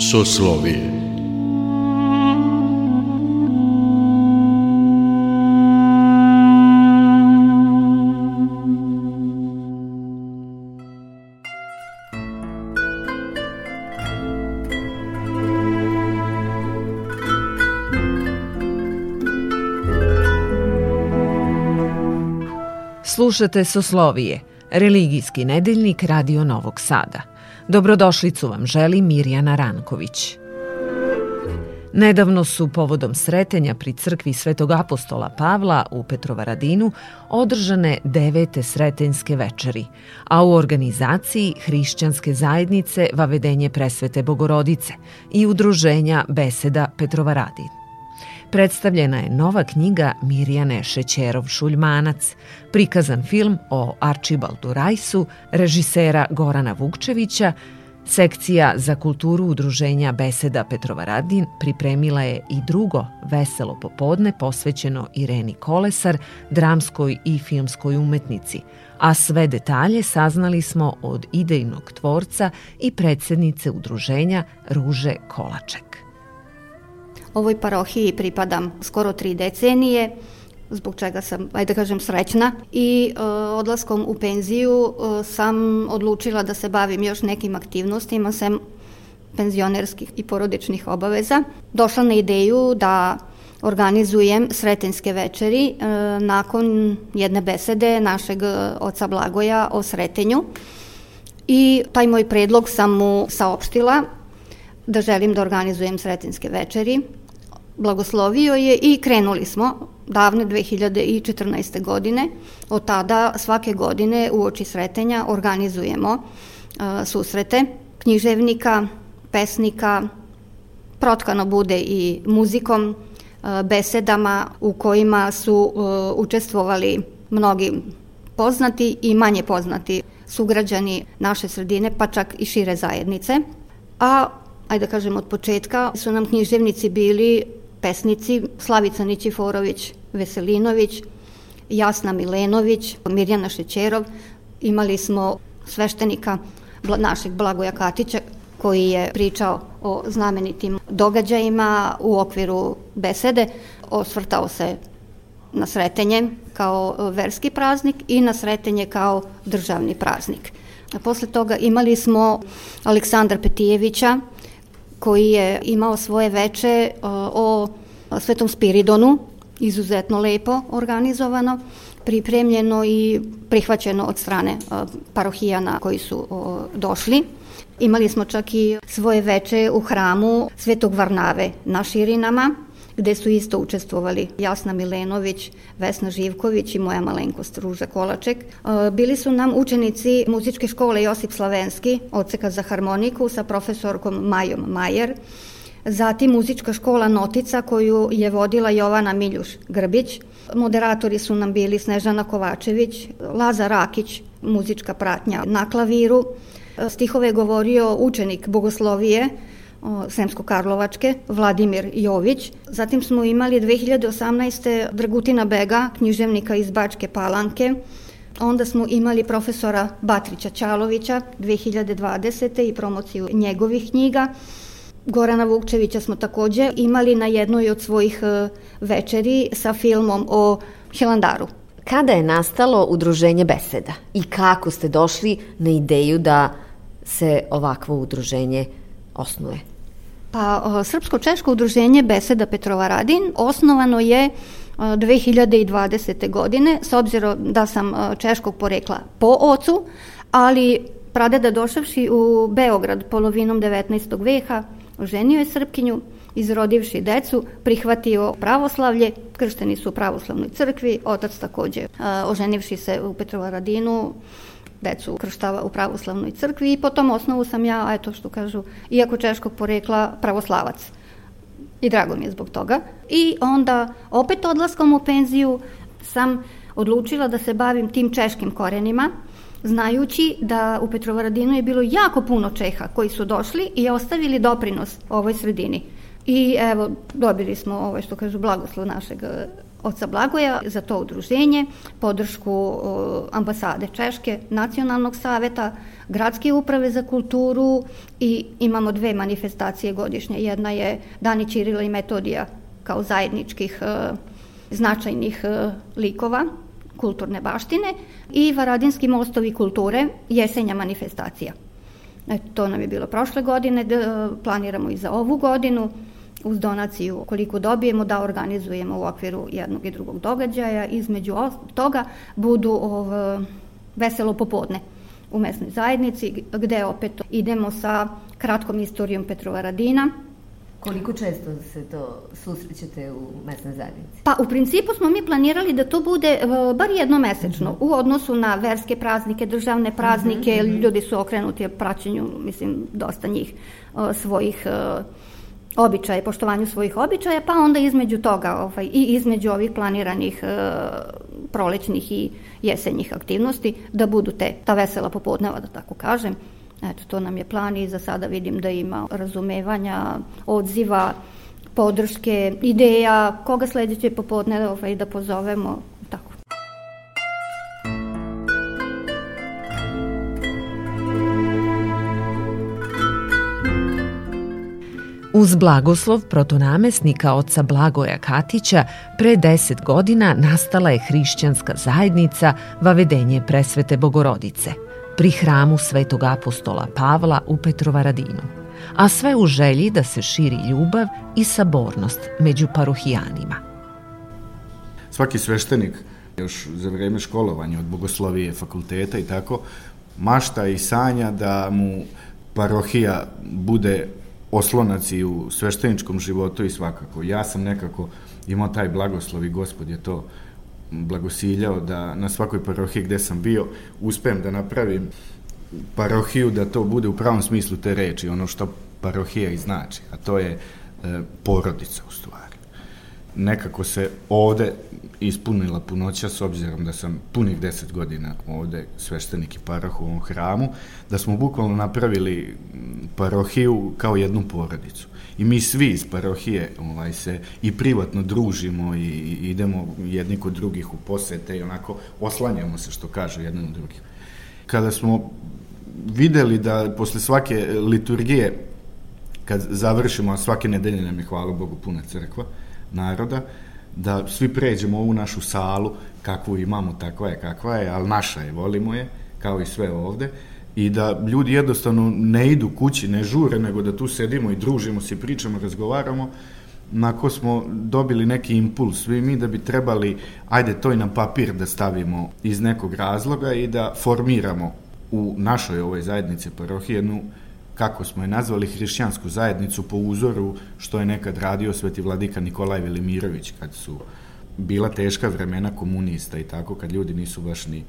Soslovije Slušate Soslovije, religijski nedeljnik Radio Novog Sada. Dobrodošlicu vam želi Mirjana Ranković. Nedavno su povodom sretenja pri crkvi Svetog apostola Pavla u Petrovaradinu održane devete sretenjske večeri, a u organizaciji Hrišćanske zajednice Vavedenje presvete Bogorodice i udruženja Beseda Petrovaradin predstavljena je nova knjiga Mirjane Šećerov-Šuljmanac, prikazan film o Arčibaldu Rajsu, režisera Gorana Vukčevića, Sekcija za kulturu udruženja Beseda Petrova Radin pripremila je i drugo veselo popodne posvećeno Ireni Kolesar, dramskoj i filmskoj umetnici, a sve detalje saznali smo od idejnog tvorca i predsednice udruženja Ruže Kolaček. Ovoj parohiji pripadam skoro tri decenije, zbog čega sam, ajde da kažem, srećna. I e, odlaskom u penziju e, sam odlučila da se bavim još nekim aktivnostima sem penzionerskih i porodičnih obaveza. Došla na ideju da organizujem sretenske večeri e, nakon jedne besede našeg oca Blagoja o sretenju. I taj moj predlog sam mu saopštila da želim da organizujem sretenske večeri blagoslovio je i krenuli smo davne 2014. godine. Od tada svake godine u oči sretenja organizujemo uh, susrete književnika, pesnika, protkano bude i muzikom, uh, besedama u kojima su uh, učestvovali mnogi poznati i manje poznati sugrađani naše sredine, pa čak i šire zajednice. A, ajde da kažem, od početka su nam književnici bili pesnici Slavica Nićiforović Veselinović, Jasna Milenović, Mirjana Šećerov. Imali smo sveštenika našeg Blagoja Katića koji je pričao o znamenitim događajima u okviru besede, osvrtao se na sretenje kao verski praznik i na sretenje kao državni praznik. A posle toga imali smo Aleksandra Petijevića, koji je imao svoje veče o Svetom Spiridonu, izuzetno lepo organizovano, pripremljeno i prihvaćeno od strane parohijana koji su došli. Imali smo čak i svoje veče u hramu Svetog Varnave na Širinama, gde su isto učestvovali Jasna Milenović, Vesna Živković i moja malenkost Ruža Kolaček. E, bili su nam učenici muzičke škole Josip Slavenski, odseka za harmoniku sa profesorkom Majom Majer, zatim muzička škola Notica koju je vodila Jovana Miljuš Grbić, moderatori su nam bili Snežana Kovačević, Laza Rakić, muzička pratnja na klaviru, e, stihove je govorio učenik bogoslovije Semsko-Karlovačke, Vladimir Jović. Zatim smo imali 2018. Dragutina Bega, književnika iz Bačke Palanke. Onda smo imali profesora Batrića Ćalovića 2020. i promociju njegovih knjiga. Gorana Vukčevića smo takođe imali na jednoj od svojih e, večeri sa filmom o Hilandaru. Kada je nastalo udruženje beseda i kako ste došli na ideju da se ovakvo udruženje osnuje? Pa, Srpsko-Češko udruženje Beseda Petrova Radin osnovano je 2020. godine, s obzirom da sam češkog porekla po ocu, ali pradeda došavši u Beograd polovinom 19. veka, oženio je Srpkinju, izrodivši decu, prihvatio pravoslavlje, kršteni su u pravoslavnoj crkvi, otac takođe oženivši se u Petrovaradinu, decu krštava u pravoslavnoj crkvi i po tom osnovu sam ja, eto što kažu, iako češkog porekla, pravoslavac. I drago mi je zbog toga. I onda, opet odlaskom u penziju, sam odlučila da se bavim tim češkim korenima, znajući da u Petrovaradinu je bilo jako puno Čeha koji su došli i ostavili doprinos ovoj sredini. I evo, dobili smo ovo što kažu blagoslov našeg oca Blagoja za to udruženje, podršku ambasade Češke, nacionalnog saveta, gradske uprave za kulturu i imamo dve manifestacije godišnje. Jedna je Dani Čirila i Metodija kao zajedničkih e, značajnih e, likova kulturne baštine i Varadinski mostovi kulture, jesenja manifestacija. Eto, to nam je bilo prošle godine, planiramo i za ovu godinu uz donaciju koliko dobijemo da organizujemo u okviru jednog i drugog događaja. Između toga budu ov, veselo popodne u mesnoj zajednici gde opet idemo sa kratkom istorijom Petrova Radina, Koliko često se to susrećete u mesnoj zajednici? Pa u principu smo mi planirali da to bude uh, bar jednomesečno mm -hmm. u odnosu na verske praznike, državne praznike, mm -hmm. ljudi su okrenuti praćenju, mislim, dosta njih uh, svojih uh, običaje, poštovanju svojih običaja, pa onda između toga ovaj, i između ovih planiranih e, prolećnih i jesenjih aktivnosti da budu te, ta vesela popodneva, da tako kažem. Eto, to nam je plan i za sada vidim da ima razumevanja, odziva, podrške, ideja, koga sledeće popodne ovaj, da pozovemo, Uz blagoslov protonamesnika oca Blagoja Katića pre deset godina nastala je hrišćanska zajednica Vavedenje presvete Bogorodice pri hramu svetog apostola Pavla u Petrovaradinu, a sve u želji da se širi ljubav i sabornost među parohijanima. Svaki sveštenik još za vreme školovanja od bogoslovije fakulteta i tako mašta i sanja da mu parohija bude oslonac i u svešteničkom životu i svakako. Ja sam nekako imao taj blagoslov i gospod je to blagosiljao da na svakoj parohiji gde sam bio uspem da napravim parohiju da to bude u pravom smislu te reči, ono što parohija i znači, a to je e, porodica u stvari nekako se ovde ispunila punoća s obzirom da sam punih deset godina ovde sveštenik i parah u ovom hramu, da smo bukvalno napravili parohiju kao jednu porodicu. I mi svi iz parohije ovaj, se i privatno družimo i, idemo jedni kod drugih u posete i onako oslanjamo se što kažu jedni od drugih. Kada smo videli da posle svake liturgije kad završimo, a svake nedelje nam je, hvala Bogu, puna crkva, naroda, da svi pređemo ovu našu salu, kakvu imamo, takva je kakva je, ali naša je, volimo je, kao i sve ovde, i da ljudi jednostavno ne idu kući, ne žure, nego da tu sedimo i družimo se, pričamo, razgovaramo, nako smo dobili neki impuls. Svi mi da bi trebali, ajde to i na papir da stavimo iz nekog razloga i da formiramo u našoj ovoj zajednici parohije jednu kako smo je nazvali, hrišćansku zajednicu po uzoru što je nekad radio sveti vladika Nikolaj Velimirović kad su bila teška vremena komunista i tako, kad ljudi nisu baš ni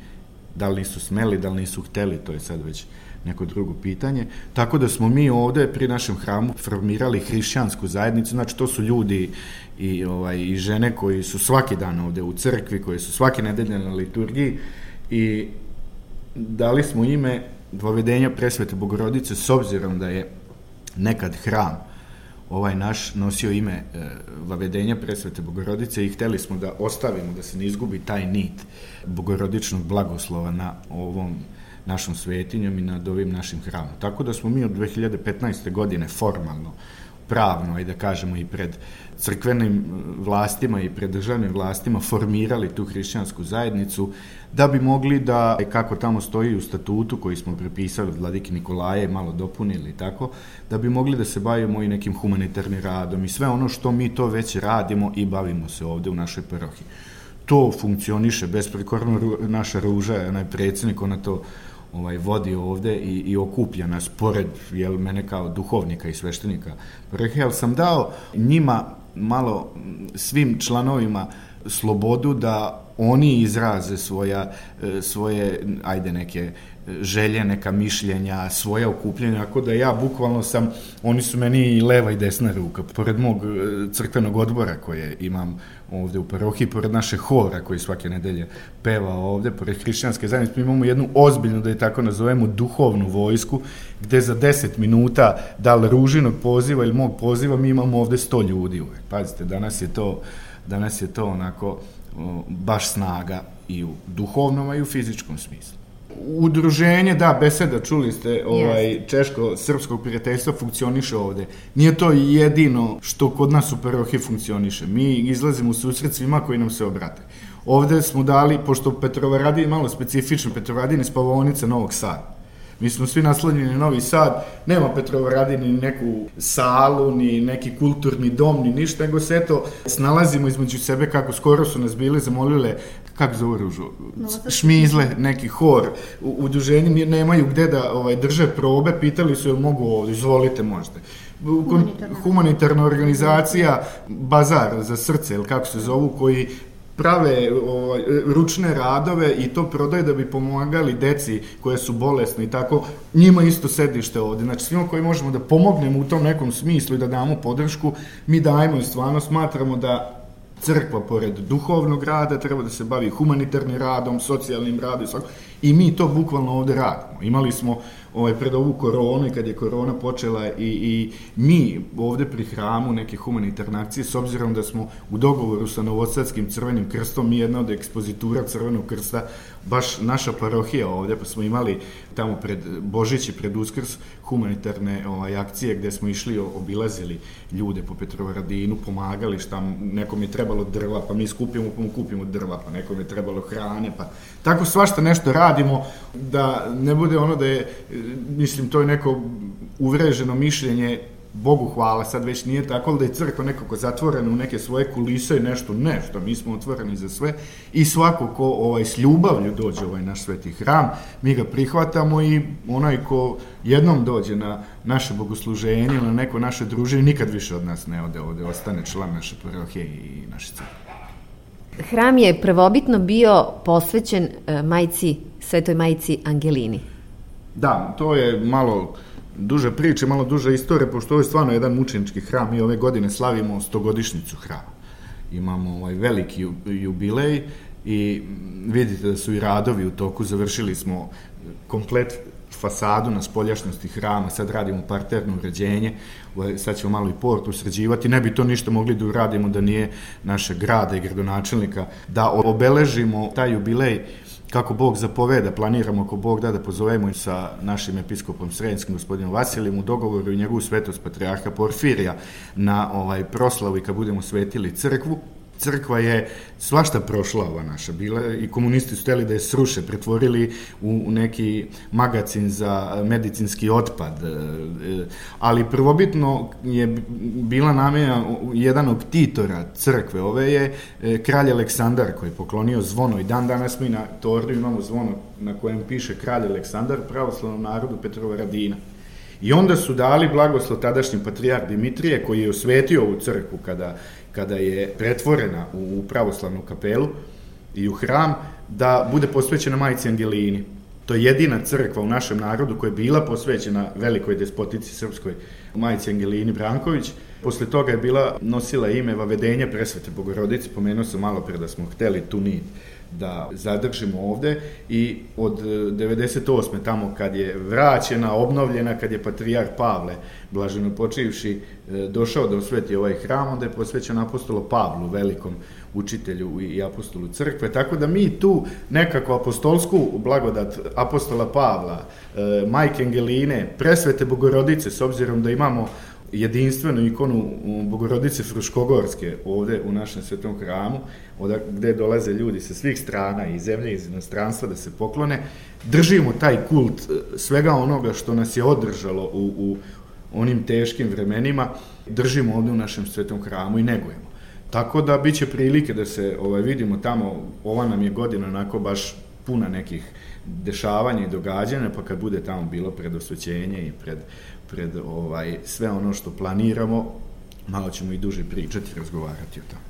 da li nisu smeli, da li nisu hteli, to je sad već neko drugo pitanje. Tako da smo mi ovde pri našem hramu formirali hrišćansku zajednicu, znači to su ljudi i, ovaj, i žene koji su svaki dan ovde u crkvi, koji su svake nedelje na liturgiji i dali smo ime dvovedenja presvete Bogorodice s obzirom da je nekad hram ovaj naš nosio ime e, Vavedenja presvete Bogorodice i hteli smo da ostavimo, da se ne izgubi taj nit bogorodičnog blagoslova na ovom našom svetinjom i nad ovim našim hramom. Tako da smo mi od 2015. godine formalno pravno, aj da kažemo i pred crkvenim vlastima i pred državnim vlastima formirali tu hrišćansku zajednicu da bi mogli da, kako tamo stoji u statutu koji smo prepisali od vladike Nikolaje, malo dopunili tako, da bi mogli da se bavimo i nekim humanitarnim radom i sve ono što mi to već radimo i bavimo se ovde u našoj parohiji. To funkcioniše besprekorno, naša ruža, onaj predsednik, ona to ovaj, vodi ovde i, i okuplja nas pored jel, mene kao duhovnika i sveštenika. Jel sam dao njima malo svim članovima slobodu da oni izraze svoja, e, svoje, ajde neke želje, neka mišljenja, svoja okupljenja, ako da ja bukvalno sam, oni su meni i leva i desna ruka, pored mog e, crkvenog odbora koje imam ovde u parohiji, pored naše hora koji svake nedelje peva ovde, pored hrišćanske zajednice, mi imamo jednu ozbiljnu, da je tako nazovemo, duhovnu vojsku, gde za 10 minuta, da li ružinog poziva ili mog poziva, mi imamo ovde 100 ljudi uvek. Pazite, danas je to, danas je to onako baš snaga i u duhovnom, a i u fizičkom smislu. Udruženje, da, beseda, čuli ste, ovaj, yes. češko-srpskog prijateljstva funkcioniše ovde. Nije to jedino što kod nas u Perohi funkcioniše. Mi izlazimo u susret svima koji nam se obrate. Ovde smo dali, pošto Petrovaradin je malo specifičan, Petrovaradin je spavonica Novog Sada. Mi smo svi naslonjeni na Novi Sad, nema Petrovaradin ni neku salu, ni neki kulturni dom, ni ništa, nego se eto snalazimo između sebe kako skoro su nas bili zamolile kako zove ružu, šmizle, neki hor, u, udruženju nemaju gde da ovaj, drže probe, pitali su jel mogu ovde, izvolite možete. Humanitarna. humanitarna organizacija Bazar za srce, ili kako se zovu, koji prave o, ručne radove i to prodaje da bi pomagali deci koje su bolesne i tako, njima isto sedište ovde. Znači, svima koji možemo da pomognemo u tom nekom smislu i da damo podršku, mi dajemo i stvarno smatramo da crkva pored duhovnog rada treba da se bavi humanitarnim radom, socijalnim radom i mi to bukvalno ovde radimo. Imali smo ovaj, pred ovu koronu i kad je korona počela i, i mi ovde pri hramu neke humanitarne akcije, s obzirom da smo u dogovoru sa Novosadskim crvenim krstom, mi jedna od ekspozitura crvenog krsta, baš naša parohija ovde, pa smo imali tamo pred Božić i pred Uskrs humanitarne ovaj, akcije gde smo išli, obilazili ljude po Petrovaradinu, pomagali šta nekom je trebalo drva, pa mi skupimo, pa mu kupimo drva, pa nekom je trebalo hrane, pa tako svašta nešto radimo da ne bude ono da je mislim, to je neko uvreženo mišljenje Bogu hvala, sad već nije tako, da je crkva nekako zatvorena u neke svoje kulise i nešto, nešto, mi smo otvoreni za sve i svako ko ovaj, s ljubavlju dođe ovaj naš sveti hram, mi ga prihvatamo i onaj ko jednom dođe na naše bogosluženje ili na neko naše druženje, nikad više od nas ne ode ovde, ostane član naše parohije i naše crkve. Hram je prvobitno bio posvećen uh, majci, svetoj majci Angelini. Da, to je malo duže priče, malo duže istorije, pošto ovo je stvarno jedan mučenički hram. Mi ove godine slavimo stogodišnicu hrama. Imamo ovaj veliki jubilej i vidite da su i radovi u toku. Završili smo komplet fasadu na spoljašnosti hrama, sad radimo parterno uređenje, ovaj, sad ćemo malo i portu sređivati, ne bi to ništa mogli da uradimo da nije naše grada i gradonačelnika, da obeležimo taj jubilej kako Bog zapoveda, planiramo ako Bog da da pozovemo i sa našim episkopom Sredinskim gospodinom Vasilijem u dogovoru i njegovu svetost patrijarha Porfirija na ovaj proslavu i kad budemo svetili crkvu, crkva je svašta prošla ova naša bila i komunisti su teli da je sruše, pretvorili u neki magacin za medicinski otpad. E, ali prvobitno je bila namenja jedan od titora crkve. Ove je e, kralj Aleksandar koji je poklonio zvono i dan danas mi na torbi imamo zvono na kojem piše kralj Aleksandar pravoslavnom narodu Petrova Radina. I onda su dali blagoslov tadašnji patrijar Dimitrije koji je osvetio ovu crkvu kada kada je pretvorena u pravoslavnu kapelu i u hram, da bude posvećena majici Angelini. To je jedina crkva u našem narodu koja je bila posvećena velikoj despotici srpskoj majici Angelini Branković. Posle toga je bila nosila ime Vavedenja presvete Bogorodice, pomenuo sam malo pre da smo hteli tu nit da zadržimo ovde i od 98. tamo kad je vraćena, obnovljena, kad je patrijar Pavle, blaženo počivši, e, došao da osveti ovaj hram, onda je posvećen apostolu Pavlu, velikom učitelju i apostolu crkve, tako da mi tu nekako apostolsku blagodat apostola Pavla, e, majke Angeline, presvete Bogorodice, s obzirom da imamo jedinstvenu ikonu Bogorodice Fruškogorske ovde u našem svetom hramu, oda, gde dolaze ljudi sa svih strana i zemlje iz inostranstva da se poklone, držimo taj kult e, svega onoga što nas je održalo u, u onim teškim vremenima, držimo ovde u našem svetom hramu i negujemo. Tako da biće prilike da se ovaj, vidimo tamo, ova nam je godina onako baš puna nekih dešavanja i događanja, pa kad bude tamo bilo predosvećenje i pred pred ovaj, sve ono što planiramo, malo ćemo i duže pričati razgovarati o tome.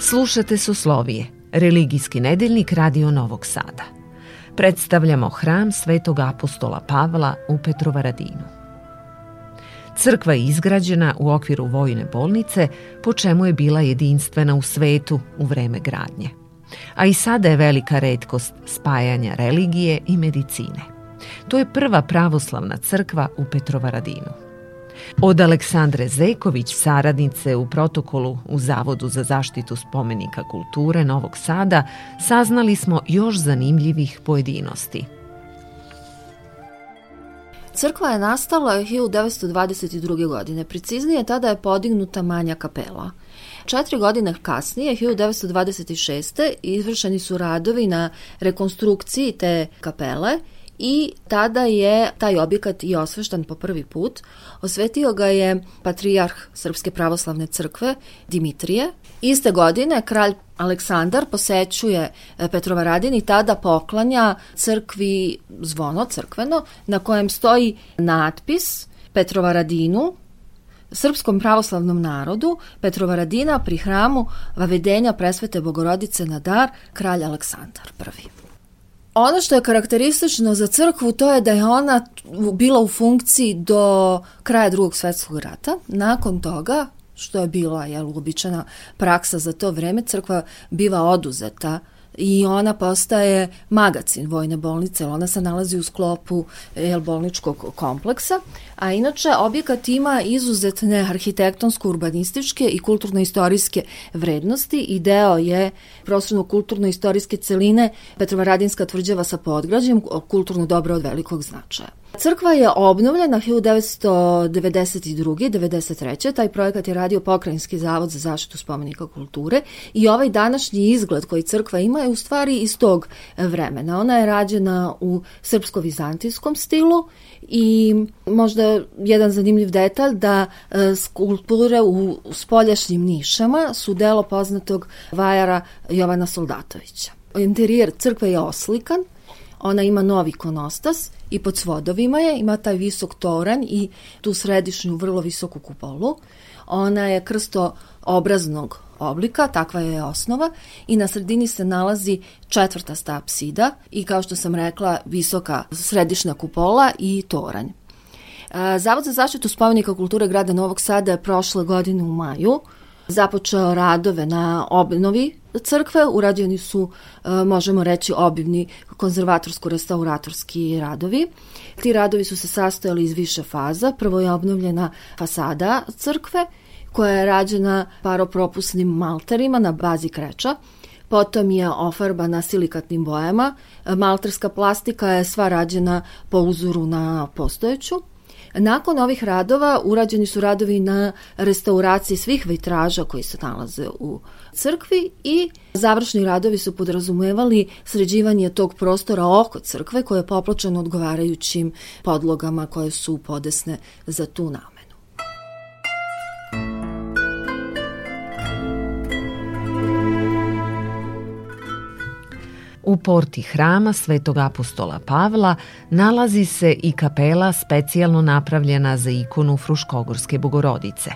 Slušate Soslovije, religijski nedeljnik Radio Novog Sada. Predstavljamo hram Svetog apostola Pavla u Petrovaradinu. Crkva je izgrađena u okviru vojne bolnice, po čemu je bila jedinstvena u svetu u vreme gradnje. A i sada je velika redkost spajanja religije i medicine. To je prva pravoslavna crkva u Petrovaradinu. Od Aleksandre Zeković, saradnice u protokolu u Zavodu za zaštitu spomenika kulture Novog Sada, saznali smo još zanimljivih pojedinosti. Crkva je nastala 1922. godine. Preciznije, tada je podignuta manja kapela. Četiri godine kasnije, 1926. izvršeni su radovi na rekonstrukciji te kapele i tada je taj objekat i osveštan po prvi put. Osvetio ga je patrijarh Srpske pravoslavne crkve Dimitrije. Iste godine kralj Aleksandar posećuje e, Petrovaradin i tada poklanja crkvi zvono crkveno na kojem stoji natpis Petrovaradinu, srpskom pravoslavnom narodu Petrovaradina pri hramu Vavedenja presvete Bogorodice na dar kralj Aleksandar I. Ono što je karakteristično za crkvu to je da je ona bila u funkciji do kraja drugog svetskog rata. Nakon toga, što je bila jel, uobičajena praksa za to vreme, crkva biva oduzeta i ona postaje magacin vojne bolnice, ona se nalazi u sklopu jel, bolničkog kompleksa, a inače objekat ima izuzetne arhitektonsko-urbanističke i kulturno-istorijske vrednosti i deo je prostorno-kulturno-istorijske celine Petrovaradinska tvrđava sa podgrađem, kulturno dobro od velikog značaja. Crkva je obnovljena 1992. 93. Taj projekat je radio Pokrajinski zavod za zaštitu spomenika kulture i ovaj današnji izgled koji crkva ima je u stvari iz tog vremena. Ona je rađena u srpsko-vizantijskom stilu i možda jedan zanimljiv detalj da e, skulpture u spoljašnjim nišama su delo poznatog vajara Jovana Soldatovića. Interijer crkve je oslikan, ona ima novi konostas i pod svodovima je, ima taj visok toran i tu središnju vrlo visoku kupolu. Ona je krsto obraznog oblika, takva je osnova i na sredini se nalazi četvrta apsida i kao što sam rekla visoka središnja kupola i toranj. E, Zavod za zaštitu spomenika kulture grada Novog Sada je prošle godine u maju započeo radove na obnovi crkve, urađeni su, e, možemo reći, obivni konzervatorsko-restauratorski radovi. Ti radovi su se sastojali iz više faza. Prvo je obnovljena fasada crkve, koja je rađena paropropusnim malterima na bazi kreča, Potom je ofarbana silikatnim bojama. Malterska plastika je sva rađena po uzoru na postojeću. Nakon ovih radova urađeni su radovi na restauraciji svih vitraža koji se nalaze u crkvi i završni radovi su podrazumevali sređivanje tog prostora oko crkve koje je popločeno odgovarajućim podlogama koje su podesne za tu namenu. U porti hrama Svetog apostola Pavla nalazi se i kapela specijalno napravljena za ikonu Fruškogorske bogorodice.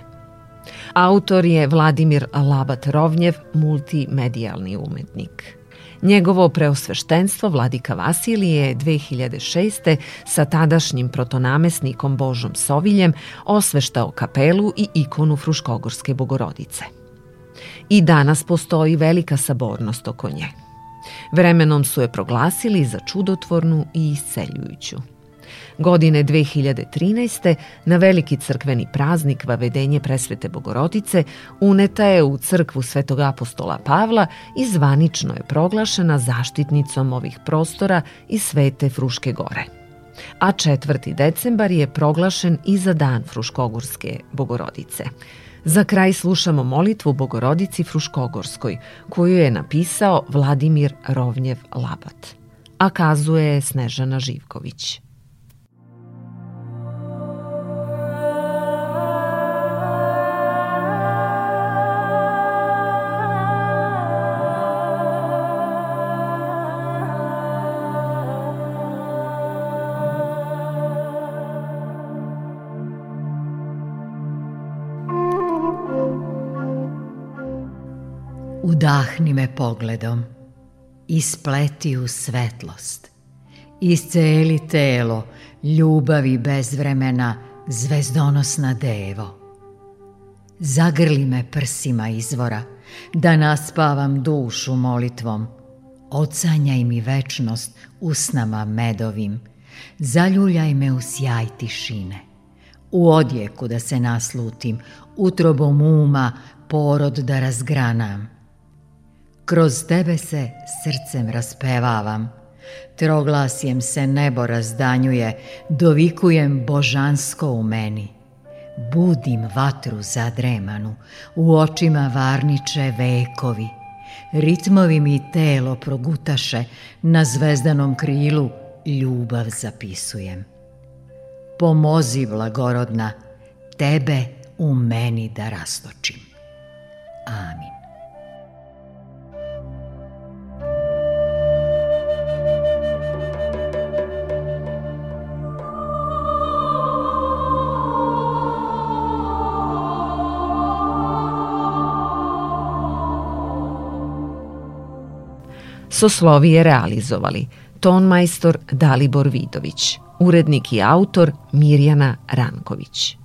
Autor je Vladimir Labat Rovnjev, multimedijalni umetnik. Njegovo preosveštenstvo vladika Vasilije je 2006. sa tadašnjim protonamesnikom Božom Soviljem osveštao kapelu i ikonu Fruškogorske bogorodice. I danas postoji velika sabornost oko nje. Vremenom su je proglasili za čudotvornu i isceljujuću. Godine 2013. na veliki crkveni praznik Vavedenje presvete Bogorodice uneta je u crkvu Svetog apostola Pavla i zvanično je proglašena zaštitnicom ovih prostora i Svete Fruške gore. A 4. decembar je proglašen i za dan Fruškogorske Bogorodice. Za kraj slušamo molitvu Bogorodici Fruškogorskoj, koju je napisao Vladimir Rovnjev Labat. A kazuje Snežana Živković. Udahni me pogledom, ispleti u svetlost, isceli telo, ljubavi bez vremena, zvezdonosna devo. Zagrli me prsima izvora, da naspavam dušu molitvom, ocanjaj mi večnost usnama medovim, zaljuljaj me u sjaj tišine, u odjeku da se naslutim, utrobom uma porod da razgranam. Kroz tebe se srcem raspevavam, troglasjem se nebo razdanjuje, dovikujem božansko u meni. Budim vatru zadremanu, u očima varniče vekovi, ritmovi mi telo progutaše, na zvezdanom krilu ljubav zapisujem. Pomozi, blagorodna, tebe u meni da rastočim. Amin. Soslovije realizovali tonmajstor Dalibor Vidović, urednik i autor Mirjana Ranković.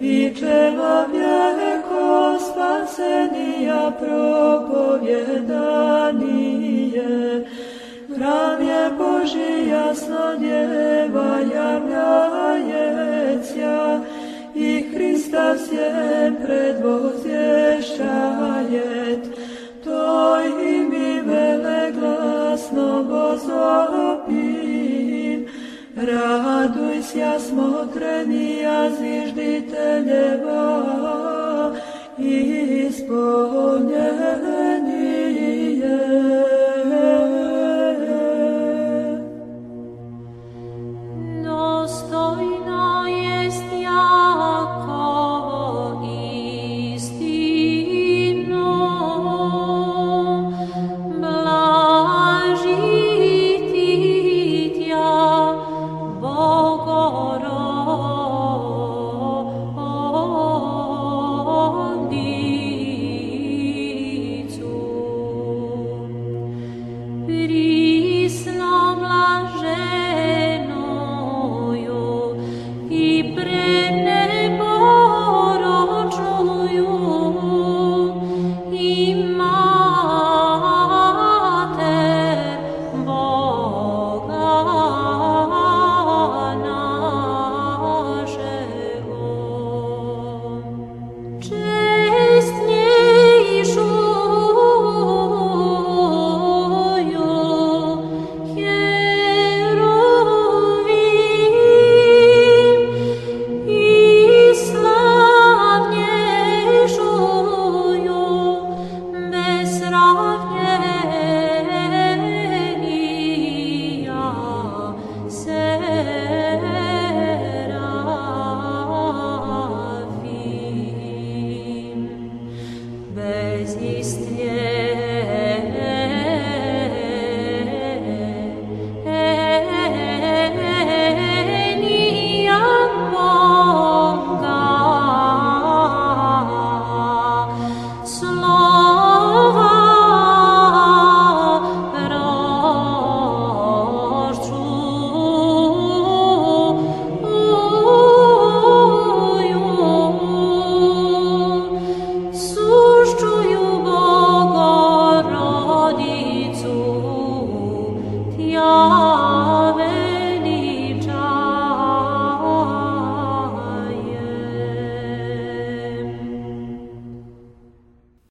i čevavlja reko spasenija propovjedanije. Pravje Božija sladjeva javljajecja i Hrista sje predvozješajet, to imi veleglasno vozovjet. Raduj se, smotreni, a zviždite neba, ispunjeni.